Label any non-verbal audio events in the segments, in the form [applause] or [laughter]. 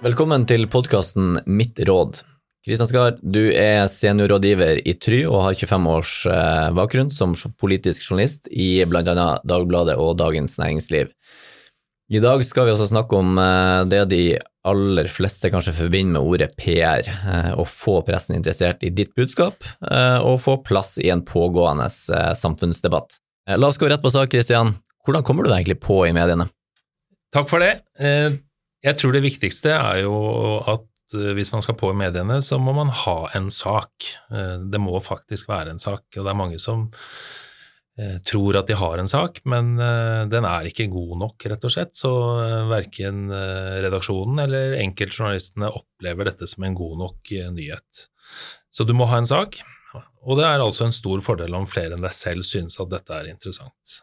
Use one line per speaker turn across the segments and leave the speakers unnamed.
Velkommen til podkasten Mitt råd. Kristian Skar, du er seniorrådgiver i Try og har 25 års eh, bakgrunn som politisk journalist i bl.a. Dagbladet og Dagens Næringsliv. I dag skal vi også snakke om eh, det de aller fleste kanskje forbinder med ordet PR, eh, å få pressen interessert i ditt budskap og få plass i en pågående samfunnsdebatt. La oss gå rett på sak, Kristian. Hvordan kommer du deg egentlig på i mediene?
Takk for det. Jeg tror det viktigste er jo at Eh, hvis man skal på i mediene, så må man ha en sak. Eh, det må faktisk være en sak. Og det er mange som eh, tror at de har en sak, men den er ikke god nok, rett og slett. Så verken redaksjonen eller enkeltjournalistene opplever dette som en god nok nyhet. Så du må ha en sak, og det er altså en stor fordel om flere enn deg selv synes at dette er interessant.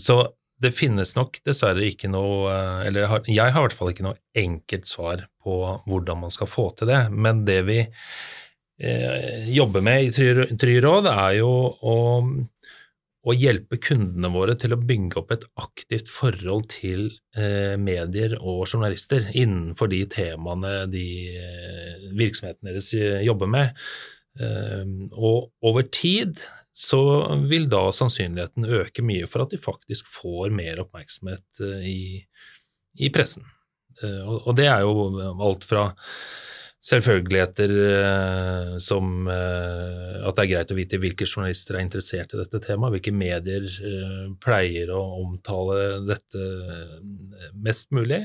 Så det finnes nok dessverre ikke noe Eller jeg har i hvert fall ikke noe enkelt svar på hvordan man skal få til det. Men det vi eh, jobber med i Tryråd, er jo å, å, hjelpe kundene våre til å bygge opp et aktivt forhold til eh, medier og journalister innenfor de temaene de eh, virksomhetene deres eh, jobber med. Eh, og over tid så vil da sannsynligheten øke mye for at de faktisk får mer oppmerksomhet eh, i, i pressen. Eh, og, det er jo alt fra selvfølgeligheter eh, som at det er greit å vite hvilke journalister er interessert i dette temaet, hvilke medier pleier å omtale dette mest mulig.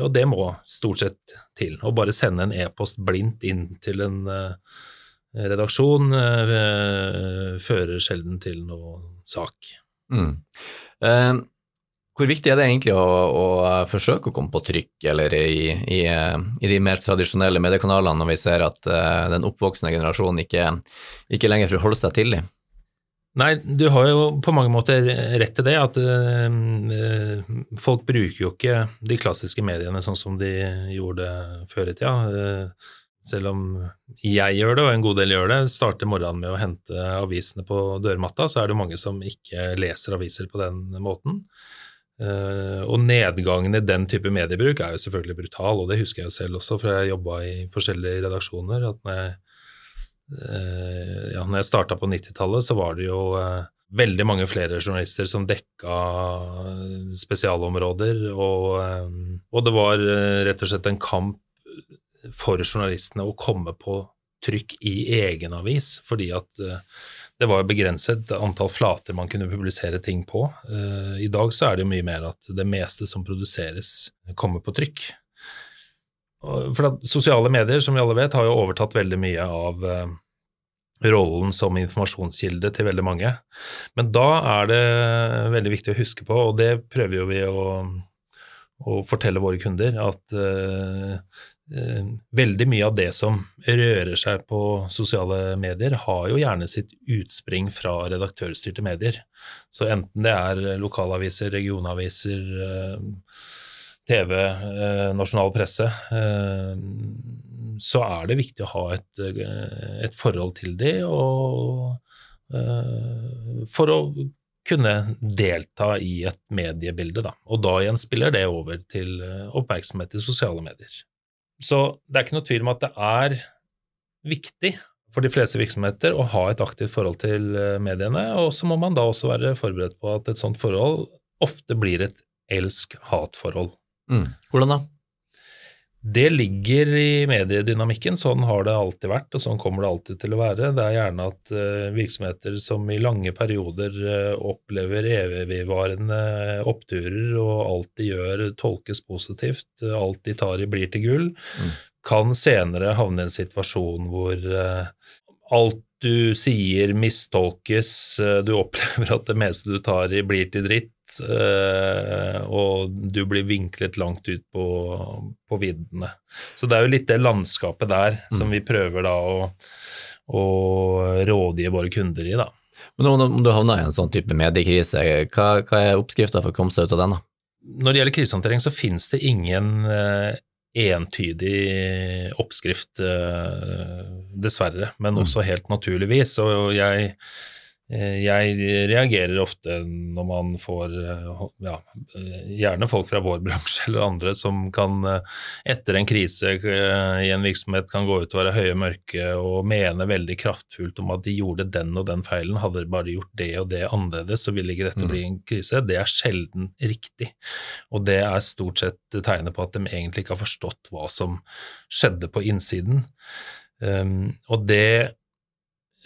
Og det må stort sett til. Å bare sende en e-post blindt inn til en redaksjon eh, fører sjelden til noe sak. Mm.
Eh, hvor viktig er det egentlig å, å, forsøke å komme på trykk eller i, i, i, de mer tradisjonelle mediekanalene når vi ser at uh, den oppvoksende generasjonen ikke, ikke lenger forholder seg til dem?
Nei, du har jo på mange måter rett til det, at uh, folk bruker jo ikke de klassiske mediene sånn som de gjorde før i tida. Uh, selv om jeg gjør det, og en god del gjør det, starter morgenen med å hente avisene på dørmatta, så er det mange som ikke leser aviser på den måten. Uh, og nedgangen i den type mediebruk er jo selvfølgelig brutal, og det husker jeg jo selv også, for jeg jobba i forskjellige redaksjoner. at når jeg, uh, ja, når jeg starta på 90-tallet, så var det jo uh, veldig mange flere journalister som dekka spesialområder, og, og det var rett og slett en kamp for journalistene å komme på trykk i egen avis, fordi at uh, det var begrenset antall flater man kunne publisere ting på. Uh, I dag så er det jo mye mer at det meste som produseres, kommer på trykk. For at sosiale medier, som vi alle vet, har jo overtatt veldig mye av uh, rollen som informasjonskilde til veldig mange. Men da er det veldig viktig å huske på, og det prøver jo vi å, å fortelle våre kunder, at Eh, veldig mye av det som rører seg på sosiale medier, har jo gjerne sitt utspring fra redaktørstyrte medier. Så enten det er lokalaviser, regionaviser, eh, TV, eh, nasjonal presse, så er det viktig å ha et, et forhold til de, og for å kunne delta i et mediebilde, da. Og da igjen spiller det over til oppmerksomhet i sosiale medier. Så det er ikke noe tvil om at det er viktig for de fleste virksomheter å ha et aktivt forhold til eh, mediene, og så må man da også være forberedt på at et sånt forhold ofte blir et elsk-hat-forhold.
Mm. Hvordan da?
Det ligger i mediedynamikken. Sånn har det alltid vært, og sånn kommer det alltid til å være. Det er gjerne at uh, virksomheter som i lange perioder uh, opplever evigvarende oppturer, og alt de gjør tolkes positivt, alt de tar i blir til gull, mm. kan senere havne i en situasjon hvor alt du sier mistolkes, du opplever at det meste du tar i blir til dritt, Eh, og du blir vinklet langt ut på, på viddene. Så det er jo litt det landskapet der mm. som vi prøver da å, å rådgi våre kunder i, da.
Men om du havner i en sånn type mediekrise, hva, hva er oppskrifta for å komme seg ut av den? da?
Når det gjelder krisehåndtering, så finnes det ingen uh, entydig oppskrift, dessverre, men mm. også helt naturligvis. Og jeg Eh, jeg reagerer ofte når man får eh, ja, eh, gjerne folk fra vår [laughs] bransje eller andre som kan etter en krise i en virksomhet kan gå ut og være høye og mørke og mene veldig kraftfullt om at de gjorde den og den feilen, hadde de bare gjort det og det annerledes, så ville ikke dette bli en krise. Det er sjelden riktig, og det er stort sett tegnet på at de egentlig ikke har forstått hva som skjedde på innsiden. Um, og det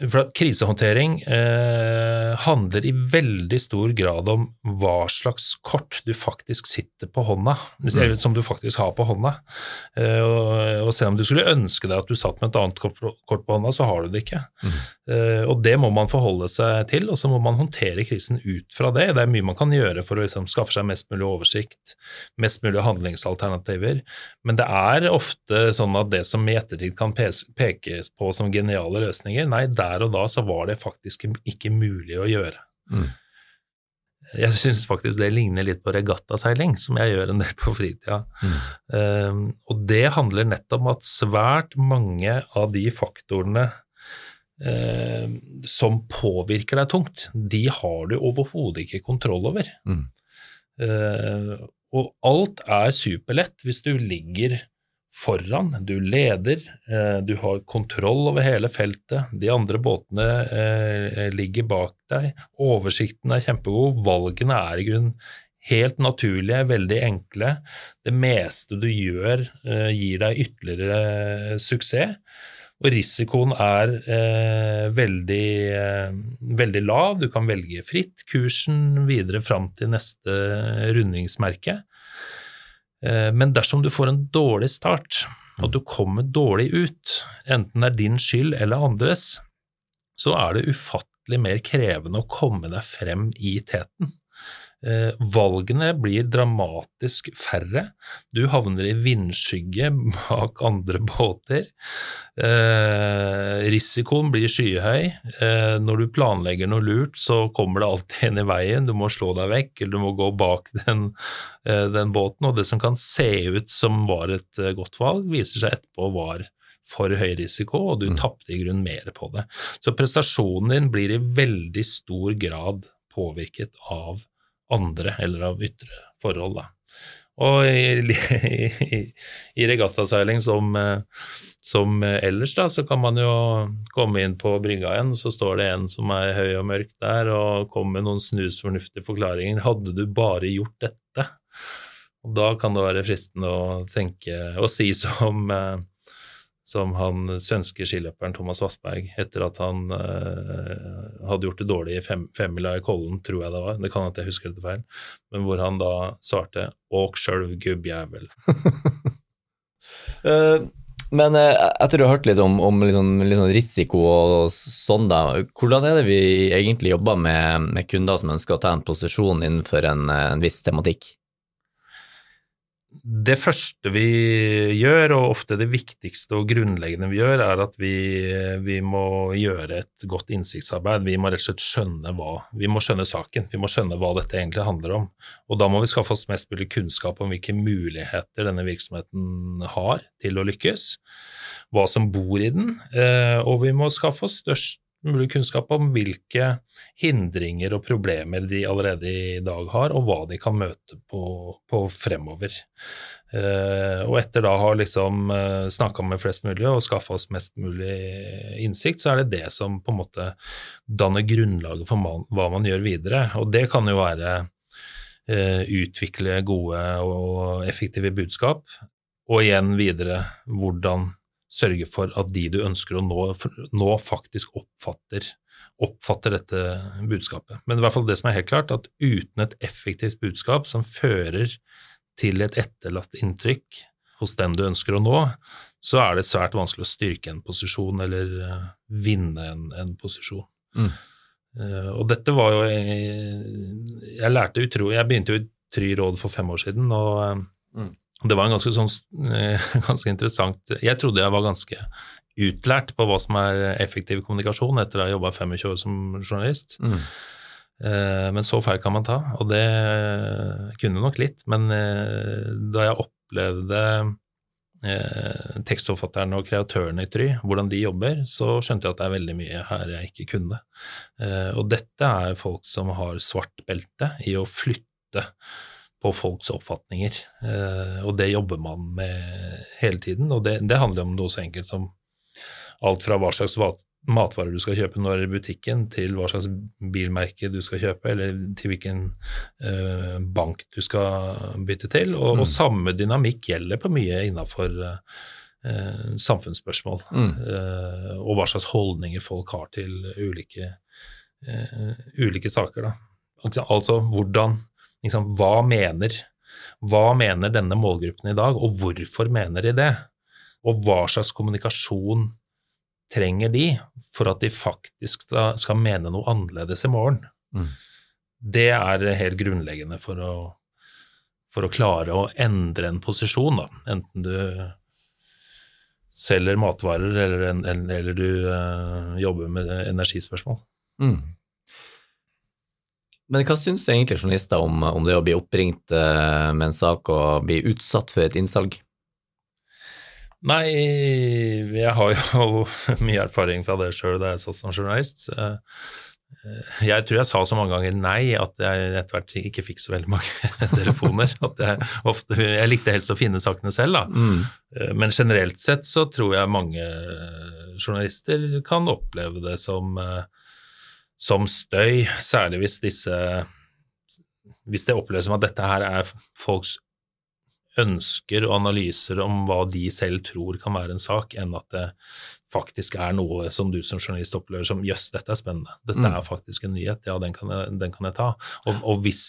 for at krisehåndtering eh, handler i veldig stor grad om hva slags kort du faktisk sitter på hånda, eller som du faktisk har på hånda. Eh, og, og, selv om du skulle ønske deg at du satt med et annet kort, kort på hånda, så har du det ikke. Mm. Eh, og det må man forholde seg til, og så må man håndtere krisen ut fra det. Det er mye man kan gjøre for å liksom, skaffe seg mest mulig oversikt, mest mulig handlingsalternativer, men det er ofte sånn at det som i ettertid kan pekes på som geniale løsninger, nei, der der og da så var det faktisk ikke mulig å gjøre. Mm. Jeg syns faktisk det ligner litt på regattaseiling, som jeg gjør en del på fritida. Mm. Um, og det handler nettopp om at svært mange av de faktorene uh, som påvirker deg tungt, de har du overhodet ikke kontroll over. Mm. Uh, og alt er superlett hvis du ligger foran, du leder, eh, du har kontroll over hele feltet, de andre båtene eh, ligger bak deg, oversikten er kjempegod, valgene er i grunnen helt naturlige, veldig enkle. Det meste du gjør eh, gir deg ytterligere suksess. Og risikoen er eh, veldig, eh, veldig, lav. Du kan velge fritt kursen videre fram til neste rundingsmerke. Eh, men dersom du får en dårlig start, og du kommer dårlig ut, enten det er din skyld eller andres, så er det ufattelig mer krevende å komme deg frem i teten. Eh, valgene blir dramatisk færre. Du havner i vindskygge bak andre båter. Eh, risikoen blir skyhøy. Eh, når du planlegger noe lurt, så kommer det alltid en i veien. Du må slå deg vekk, eller du må gå bak den, den båten. Og det som kan se ut som var et godt valg, viser seg etterpå var for høy risiko, og du mm. tapte i grunnen mer på det. Så prestasjonen din blir i veldig stor grad påvirket av andre eller av ytre forhold. Da. Og i, i, i regattaseiling som, som, ellers, da, så kan man jo komme inn på brygga igjen, så står det en som er høy og mørk der, og kommer med noen snusfornuftige forklaringer. Hadde du bare gjort dette? Og da kan det være fristende å tenke og si som som han svenske skiløperen Thomas Vassberg etter at han eh, hadde gjort det dårlig i fem, femmila i Kollen, tror jeg det var, det kan at jeg husker det feil, men hvor han da svarte 'åk sjølv, gubbjævel'.
uh, [laughs] men uh, etter å ha hørt litt om, om litt, sånn, litt sånn risiko og sånn, da, hvordan er det vi egentlig jobber med, med kunder som ønsker å ta en posisjon innenfor en, en viss tematikk?
Det første vi gjør, og ofte det viktigste og grunnleggende vi gjør, er at vi, vi, må gjøre et godt innsiktsarbeid. Vi må rett og slett skjønne hva Vi må skjønne saken. Vi må skjønne hva dette egentlig handler om. Og da må vi skaffe oss mest mulig kunnskap om hvilke muligheter denne virksomheten har til å lykkes, hva som bor i den, eh, og vi må skaffe oss størst mulig kunnskap om hvilke hindringer og problemer de allerede i dag har, og hva de kan møte på, på fremover. Uh, og etter da å ha liksom eh, snakka med flest mulig og skaffa oss mest mulig innsikt, så er det det som på en måte danner grunnlaget for man, hva man gjør videre. Og det kan jo være uh, utvikle gode og effektive budskap, og igjen videre hvordan sørge for at de du ønsker å nå, nå faktisk oppfatter, oppfatter, dette budskapet. Men i hvert fall det som er helt klart, at uten et effektivt budskap som fører til et etterlatt inntrykk hos den du ønsker å nå, så er det svært vanskelig å styrke en posisjon eller uh, vinne en, en posisjon. Mm. Uh, og dette var jo Jeg, jeg lærte utro Jeg begynte jo i Try råd for fem år siden, og mm det var en ganske, sånn, eh, [laughs] ganske interessant Jeg trodde jeg var ganske utlært på hva som er effektiv kommunikasjon etter å ha jobba 25 år som journalist. Mm. Eh, men så feil kan man ta, og det kunne nok litt. Men eh, da jeg opplevde tekstforfatterne og kreatørene i Try, hvordan de jobber, så skjønte jeg at det er veldig mye her jeg ikke kunne. Og dette er folk som har svart belte i å flytte på folks oppfatninger, eh, og det jobber man med hele tiden. Og det, det handler om noe så enkelt som alt fra hva slags matvarer du skal kjøpe når i butikken, til hva slags bilmerke du skal kjøpe, eller til hvilken uh, bank du skal bytte til. Og, mm. og, samme dynamikk gjelder på mye innafor uh, samfunnsspørsmål, mm. uh, og hva slags holdninger folk har til ulike, ulike saker. Da. Altså, altså hvordan liksom, hva, mener, hva mener denne målgruppen i dag, og hvorfor mener de det? Og hva slags kommunikasjon trenger de for at de faktisk skal mene noe annerledes i morgen. Mm. Det er helt grunnleggende for å, for å, klare å endre en posisjon, da. Enten du selger matvarer eller, eller du uh, jobber med energispørsmål. Mm.
Men hva syns egentlig journalister om, om, det å bli oppringt uh, med en sak og bli utsatt for et innsalg?
Nei, jeg har jo [laughs] mye erfaring fra det sjøl da jeg satt som journalist. Eh, jeg tror jeg sa så mange ganger nei at jeg etter hvert ikke fikk så veldig mange [laughs] telefoner. At jeg, ofte, jeg likte helst å finne sakene selv, da. Mm. Eh, men generelt sett så tror jeg mange journalister kan oppleve det som, eh, som støy, særlig hvis disse hvis det oppleves som at dette her er folks ønsker og analyser om hva de selv tror kan være en sak, enn at det faktisk er noe som du som journalist opplever som jøss, dette er spennende, dette mm. er faktisk en nyhet, ja, den kan jeg, den kan jeg ta. Og, og hvis,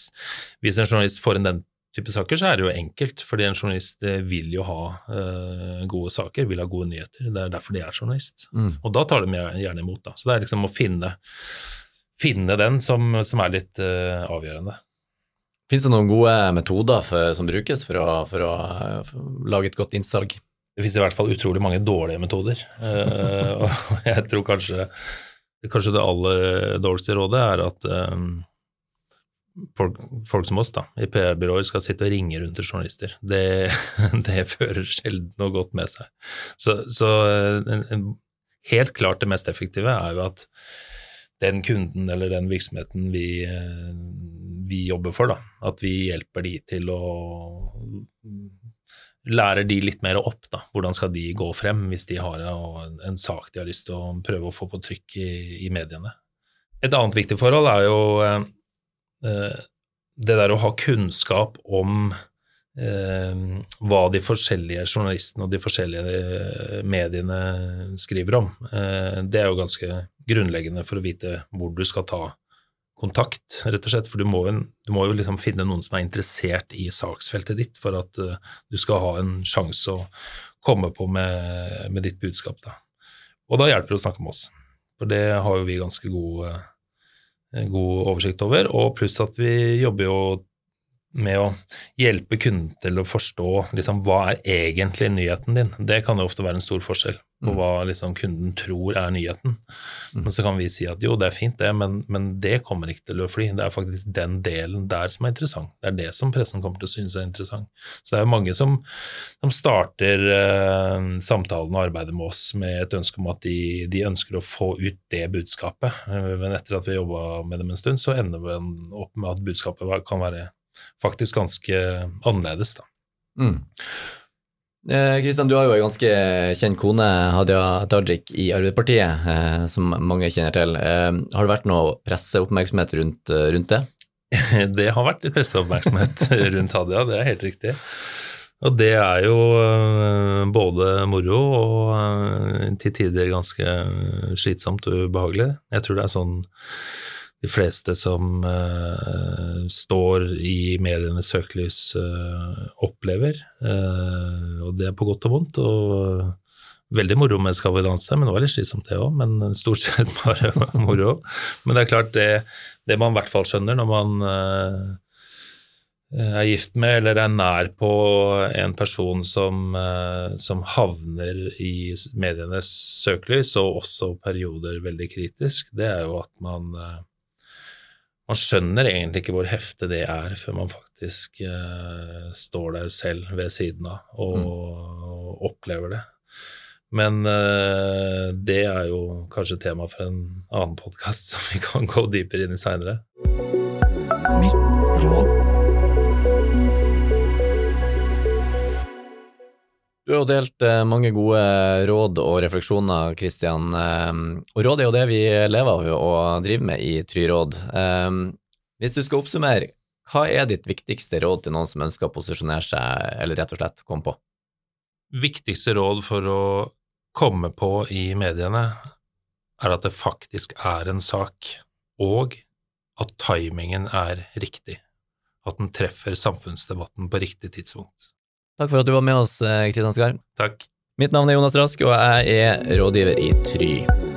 hvis, en journalist får inn den type saker, så er det jo enkelt, fordi en journalist eh, vil jo ha uh, gode saker, vil ha gode nyheter. Det er derfor de er journalist. Mm. Og da tar de gjerne imot, da. Så det er liksom å finne, finne den som, som er litt uh, avgjørende.
Fins det noen gode metoder for, som brukes for å, for å, for lage et godt innsalg?
Det finnes i hvert fall utrolig mange dårlige metoder. uh, [laughs] og jeg tror kanskje, kanskje, det aller dårligste rådet er at um, folk, folk, som oss da, i PR-byråer skal sitte og ringe rundt til journalister. Det, [laughs] det fører sjelden noe godt med seg. Så, så en, helt klart det mest effektive er jo at den kunden eller den virksomheten vi vi jobber for. da, At vi hjelper de til å lære de litt mer opp. da, Hvordan skal de gå frem hvis de har en, en sak de har lyst til å prøve å få på trykk i, i mediene. Et annet viktig forhold er jo eh, eh det der å ha kunnskap om eh, hva de forskjellige journalistene og de forskjellige eh, mediene skriver om. Eh, det er jo ganske grunnleggende for å vite hvor du skal ta kontakt, rett og slett. For du må, du må, jo liksom finne noen som er interessert i saksfeltet ditt, for at du skal ha en sjanse å komme på med, med, ditt budskap. Da. Og da hjelper det å snakke med oss, for det har jo vi ganske god, god oversikt over. Og pluss at vi jobber jo med å hjelpe kunden til å forstå liksom, hva er egentlig nyheten din. Det kan jo ofte være en stor forskjell på mm. hva liksom, kunden tror er nyheten. Mm. Men så kan vi si at jo, det er fint det, men, men, det kommer ikke til å fly. Det er faktisk den delen der som er interessant. Det er det som pressen kommer til å synes er interessant. Så det er jo mange som, som starter eh, samtalen og arbeidet med oss med et ønske om at de, de ønsker å få ut det budskapet. Men etter at vi jobba med dem en stund, så ender vi opp med at budskapet kan være faktisk ganske annerledes, da. Mm.
Kristian, eh, du har jo en ganske kjent kone, Hadia Tajik, i Arbeiderpartiet, eh, som mange kjenner til. Eh, har det vært noe presseoppmerksomhet rundt, rundt det? [laughs]
det har vært litt presseoppmerksomhet [laughs] rundt Hadia, det er helt riktig. Og det er jo både moro og til tider ganske slitsomt og ubehagelig. Jeg tror det er sånn de fleste som uh, står i medienes søkelys, uh, opplever. Uh, og det er på godt og vondt. Og veldig moro med Skal vi danse, men det var litt slitsomt det òg. Men [laughs] stort sett bare [laughs] moro. Men det er klart, det, det man i hvert fall skjønner når man er gift med eller er nær på en person som, som havner i medienes søkelys, og også perioder veldig kritisk, det er jo at man man skjønner egentlig ikke hvor heftig det er før man faktisk uh, står der selv ved siden av og, mm. opplever det. Men uh, det er jo kanskje tema for en annen podkast [laughs] som vi kan gå dypere inn i seinere. Mitt råd.
Du har delt eh, mange gode råd og refleksjoner, Kristian. Og råd er jo det vi lever av og driver med i Tryråd. Hvis du skal oppsummere, hva er ditt viktigste råd til noen som ønsker å posisjonere seg, eller rett og slett komme på?
Viktigste råd for å komme på i mediene er at det faktisk er en sak, og at timingen er riktig. At den treffer samfunnsdebatten på riktig tidspunkt.
Takk for at du var med oss, Kristian eh, Skar.
Takk.
Mitt navn er Jonas Rask, og jeg er rådgiver i Try.